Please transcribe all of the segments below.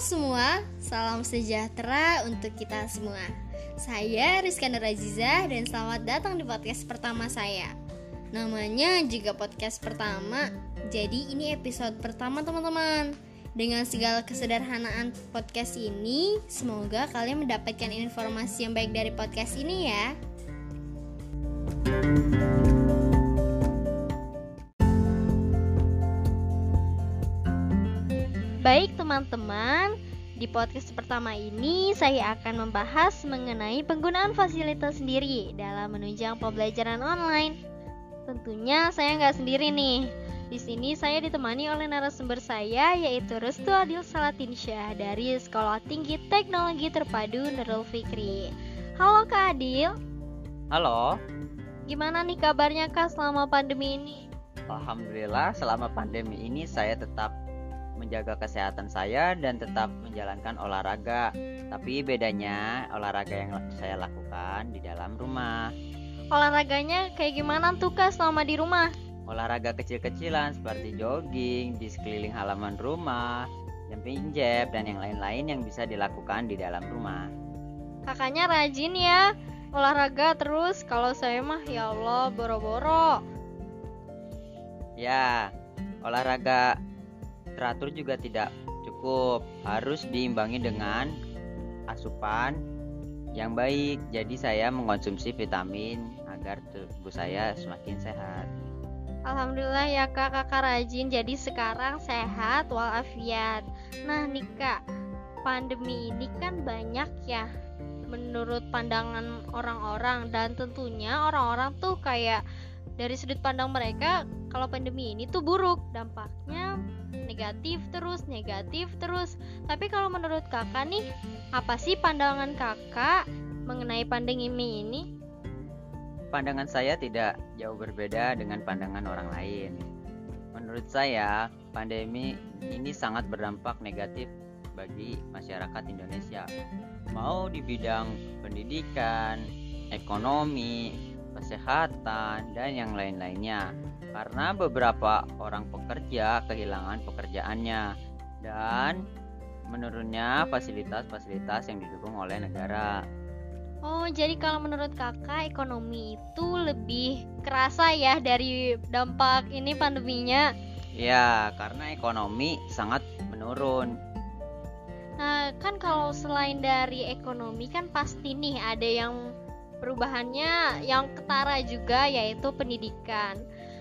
semua, salam sejahtera untuk kita semua. Saya Rizka Nuraziza dan selamat datang di podcast pertama saya. Namanya juga podcast pertama, jadi ini episode pertama teman-teman. Dengan segala kesederhanaan podcast ini, semoga kalian mendapatkan informasi yang baik dari podcast ini ya. Baik teman-teman, di podcast pertama ini saya akan membahas mengenai penggunaan fasilitas sendiri dalam menunjang pembelajaran online. Tentunya saya nggak sendiri nih. Di sini saya ditemani oleh narasumber saya yaitu Restu Adil Salatinsyah dari Sekolah Tinggi Teknologi Terpadu Nurul Fikri. Halo Kak Adil. Halo. Gimana nih kabarnya Kak selama pandemi ini? Alhamdulillah selama pandemi ini saya tetap menjaga kesehatan saya dan tetap menjalankan olahraga. Tapi bedanya olahraga yang saya lakukan di dalam rumah. Olahraganya kayak gimana tuh kak selama di rumah? Olahraga kecil-kecilan seperti jogging di sekeliling halaman rumah, jumping jack dan yang lain-lain yang bisa dilakukan di dalam rumah. Kakaknya rajin ya olahraga terus. Kalau saya mah ya Allah boro-boro. Ya, olahraga teratur juga tidak cukup, harus diimbangi dengan asupan yang baik. Jadi saya mengkonsumsi vitamin agar tubuh saya semakin sehat. Alhamdulillah ya kak, kakak rajin jadi sekarang sehat walafiat. Nah nih kak, pandemi ini kan banyak ya menurut pandangan orang-orang dan tentunya orang-orang tuh kayak dari sudut pandang mereka kalau pandemi ini tuh buruk dampaknya negatif terus, negatif terus. Tapi kalau menurut kakak nih, apa sih pandangan kakak mengenai pandemi ini? Pandangan saya tidak jauh berbeda dengan pandangan orang lain. Menurut saya, pandemi ini sangat berdampak negatif bagi masyarakat Indonesia. Mau di bidang pendidikan, ekonomi, kesehatan, dan yang lain-lainnya karena beberapa orang pekerja kehilangan pekerjaannya dan menurunnya fasilitas-fasilitas yang didukung oleh negara. Oh, jadi kalau menurut kakak ekonomi itu lebih kerasa ya dari dampak ini pandeminya? Ya, karena ekonomi sangat menurun. Nah, kan kalau selain dari ekonomi kan pasti nih ada yang perubahannya yang ketara juga yaitu pendidikan.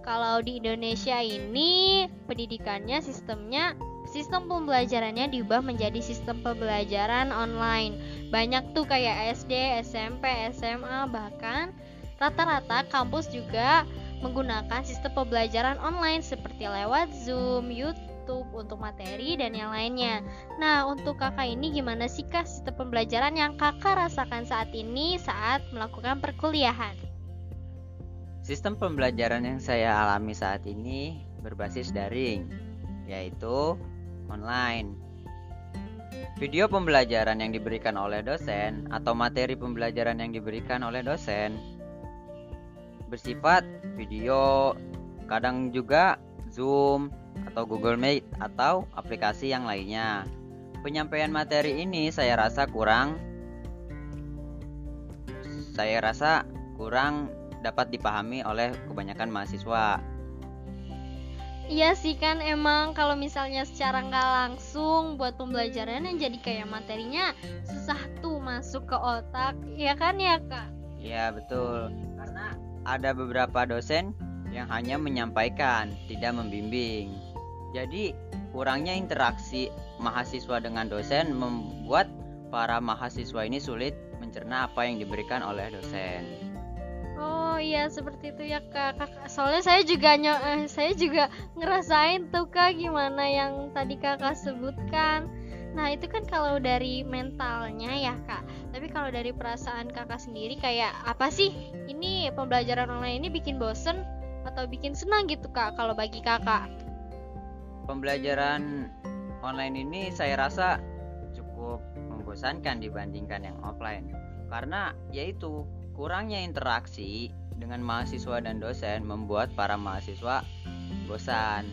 Kalau di Indonesia ini pendidikannya sistemnya sistem pembelajarannya diubah menjadi sistem pembelajaran online. Banyak tuh kayak SD, SMP, SMA bahkan rata-rata kampus juga menggunakan sistem pembelajaran online seperti lewat Zoom, YouTube untuk materi dan yang lainnya. Nah, untuk kakak ini gimana sih kak sistem pembelajaran yang kakak rasakan saat ini saat melakukan perkuliahan? Sistem pembelajaran yang saya alami saat ini berbasis daring, yaitu online. Video pembelajaran yang diberikan oleh dosen atau materi pembelajaran yang diberikan oleh dosen bersifat video, kadang juga Zoom atau Google Meet atau aplikasi yang lainnya. Penyampaian materi ini saya rasa kurang saya rasa kurang dapat dipahami oleh kebanyakan mahasiswa. Iya sih kan emang kalau misalnya secara nggak langsung buat pembelajaran yang jadi kayak materinya susah tuh masuk ke otak, ya kan ya kak? Iya betul, karena ada beberapa dosen yang hanya menyampaikan, tidak membimbing. Jadi kurangnya interaksi mahasiswa dengan dosen membuat para mahasiswa ini sulit mencerna apa yang diberikan oleh dosen. Oh iya seperti itu ya kak. kakak. Soalnya saya juga eh, saya juga ngerasain tuh kak gimana yang tadi kakak sebutkan. Nah itu kan kalau dari mentalnya ya kak. Tapi kalau dari perasaan kakak sendiri kayak apa sih? Ini pembelajaran online ini bikin bosen atau bikin senang gitu kak kalau bagi kakak? Pembelajaran online ini saya rasa cukup membosankan dibandingkan yang offline karena yaitu Kurangnya interaksi dengan mahasiswa dan dosen membuat para mahasiswa bosan.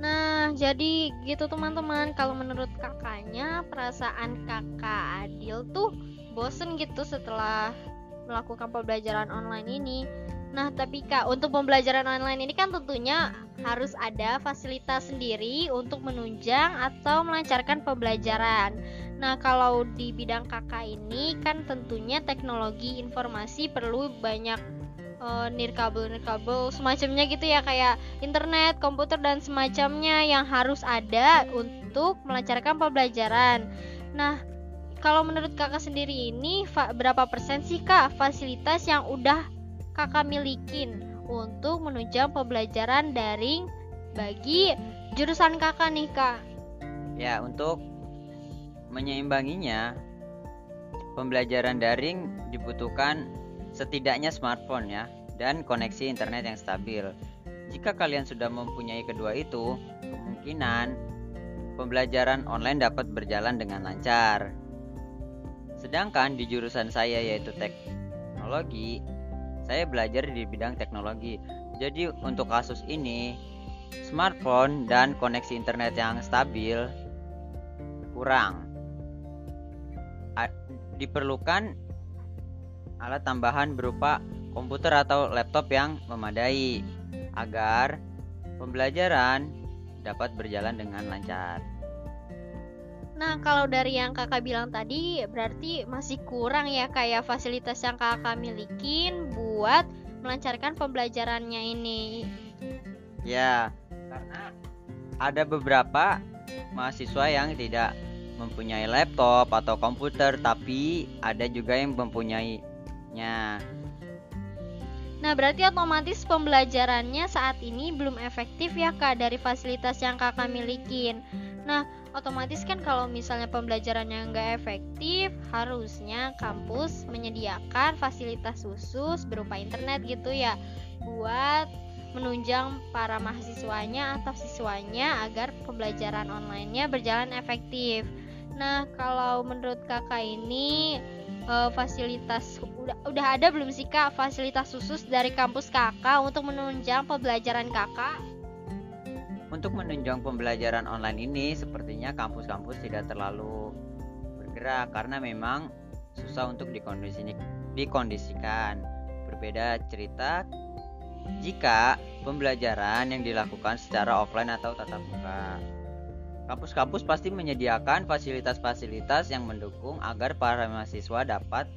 Nah, jadi gitu teman-teman. Kalau menurut kakaknya, perasaan kakak Adil tuh bosen gitu setelah melakukan pembelajaran online ini. Nah, tapi Kak, untuk pembelajaran online ini kan tentunya harus ada fasilitas sendiri untuk menunjang atau melancarkan pembelajaran. Nah, kalau di bidang kakak ini kan tentunya teknologi informasi perlu banyak uh, nirkabel nirkabel semacamnya gitu ya kayak internet, komputer dan semacamnya yang harus ada untuk melancarkan pembelajaran. Nah, kalau menurut kakak sendiri ini berapa persen sih kak fasilitas yang udah kakak milikin untuk menunjang pembelajaran daring bagi jurusan kakak nih kak? Ya untuk menyeimbanginya pembelajaran daring dibutuhkan setidaknya smartphone ya dan koneksi internet yang stabil. Jika kalian sudah mempunyai kedua itu, kemungkinan pembelajaran online dapat berjalan dengan lancar. Sedangkan di jurusan saya yaitu teknologi, saya belajar di bidang teknologi. Jadi untuk kasus ini, smartphone dan koneksi internet yang stabil kurang diperlukan alat tambahan berupa komputer atau laptop yang memadai agar pembelajaran dapat berjalan dengan lancar. Nah, kalau dari yang kakak bilang tadi, berarti masih kurang ya kayak fasilitas yang kakak milikin buat melancarkan pembelajarannya ini. Ya, karena ada beberapa mahasiswa yang tidak mempunyai laptop atau komputer tapi ada juga yang mempunyainya. Nah, berarti otomatis pembelajarannya saat ini belum efektif ya Kak dari fasilitas yang Kakak milikin. Nah, otomatis kan kalau misalnya pembelajarannya nggak efektif, harusnya kampus menyediakan fasilitas khusus berupa internet gitu ya buat menunjang para mahasiswanya atau siswanya agar pembelajaran online-nya berjalan efektif. Nah, kalau menurut kakak ini uh, fasilitas udah udah ada belum sih kak fasilitas khusus dari kampus kakak untuk menunjang pembelajaran kakak? Untuk menunjang pembelajaran online ini, sepertinya kampus-kampus tidak terlalu bergerak karena memang susah untuk dikondisi dikondisikan. Berbeda cerita jika pembelajaran yang dilakukan secara offline atau tatap muka. Kampus-kampus pasti menyediakan fasilitas-fasilitas yang mendukung agar para mahasiswa dapat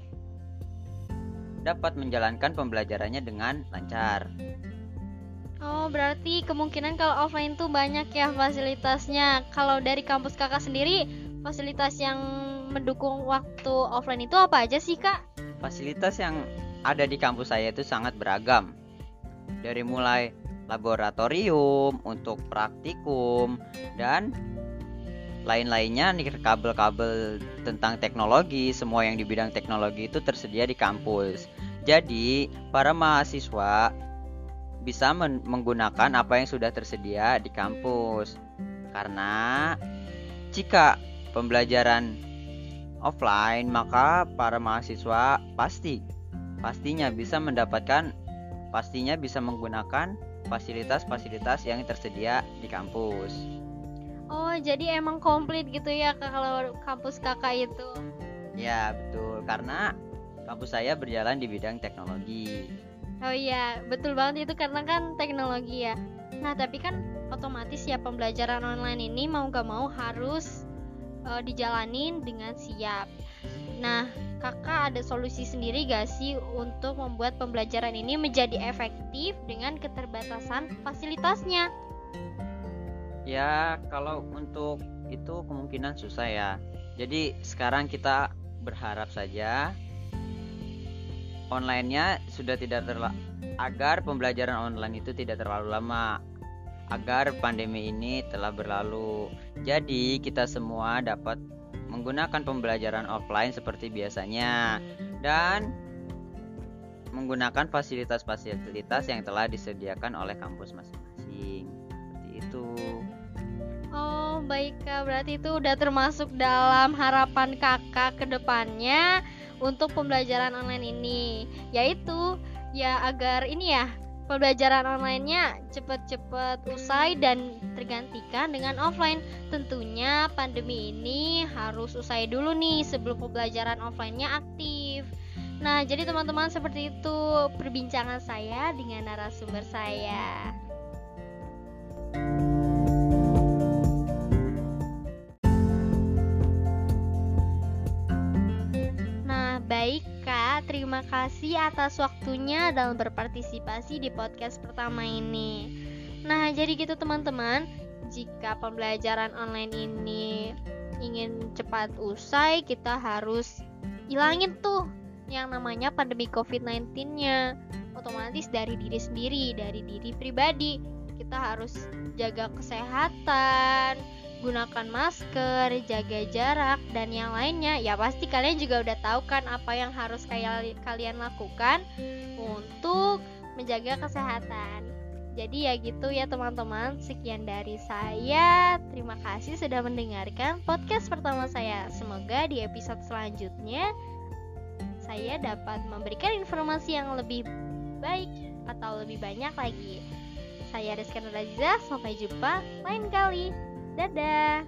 dapat menjalankan pembelajarannya dengan lancar. Oh, berarti kemungkinan kalau offline tuh banyak ya fasilitasnya. Kalau dari kampus kakak sendiri, fasilitas yang mendukung waktu offline itu apa aja sih, Kak? Fasilitas yang ada di kampus saya itu sangat beragam. Dari mulai laboratorium untuk praktikum dan lain-lainnya nih kabel-kabel tentang teknologi semua yang di bidang teknologi itu tersedia di kampus jadi para mahasiswa bisa menggunakan apa yang sudah tersedia di kampus karena jika pembelajaran offline maka para mahasiswa pasti pastinya bisa mendapatkan pastinya bisa menggunakan fasilitas-fasilitas yang tersedia di kampus. Oh, jadi emang komplit gitu ya kalau kampus kakak itu? Ya, betul. Karena kampus saya berjalan di bidang teknologi. Oh iya, betul banget itu karena kan teknologi ya. Nah, tapi kan otomatis ya pembelajaran online ini mau gak mau harus uh, dijalanin dengan siap. Nah, kakak ada solusi sendiri gak sih untuk membuat pembelajaran ini menjadi efektif dengan keterbatasan fasilitasnya? Ya, kalau untuk itu kemungkinan susah ya. Jadi sekarang kita berharap saja online-nya sudah tidak terlalu agar pembelajaran online itu tidak terlalu lama agar pandemi ini telah berlalu. Jadi kita semua dapat menggunakan pembelajaran offline seperti biasanya dan menggunakan fasilitas-fasilitas yang telah disediakan oleh kampus masing-masing. Seperti itu. Oh baik kak, berarti itu udah termasuk dalam harapan kakak ke depannya untuk pembelajaran online ini Yaitu ya agar ini ya pembelajaran online-nya cepat-cepat usai dan tergantikan dengan offline. Tentunya pandemi ini harus usai dulu nih sebelum pembelajaran offline-nya aktif. Nah, jadi teman-teman seperti itu perbincangan saya dengan narasumber saya. Terima kasih atas waktunya dalam berpartisipasi di podcast pertama ini. Nah, jadi gitu teman-teman, jika pembelajaran online ini ingin cepat usai, kita harus hilangin tuh yang namanya pandemi COVID-19-nya. Otomatis dari diri sendiri, dari diri pribadi. Kita harus jaga kesehatan, gunakan masker, jaga jarak, dan yang lainnya. Ya pasti kalian juga udah tahu kan apa yang harus kalian lakukan untuk menjaga kesehatan. Jadi ya gitu ya teman-teman, sekian dari saya. Terima kasih sudah mendengarkan podcast pertama saya. Semoga di episode selanjutnya saya dapat memberikan informasi yang lebih baik atau lebih banyak lagi. Saya Rizka Nuraziza, sampai jumpa lain kali. Dadah.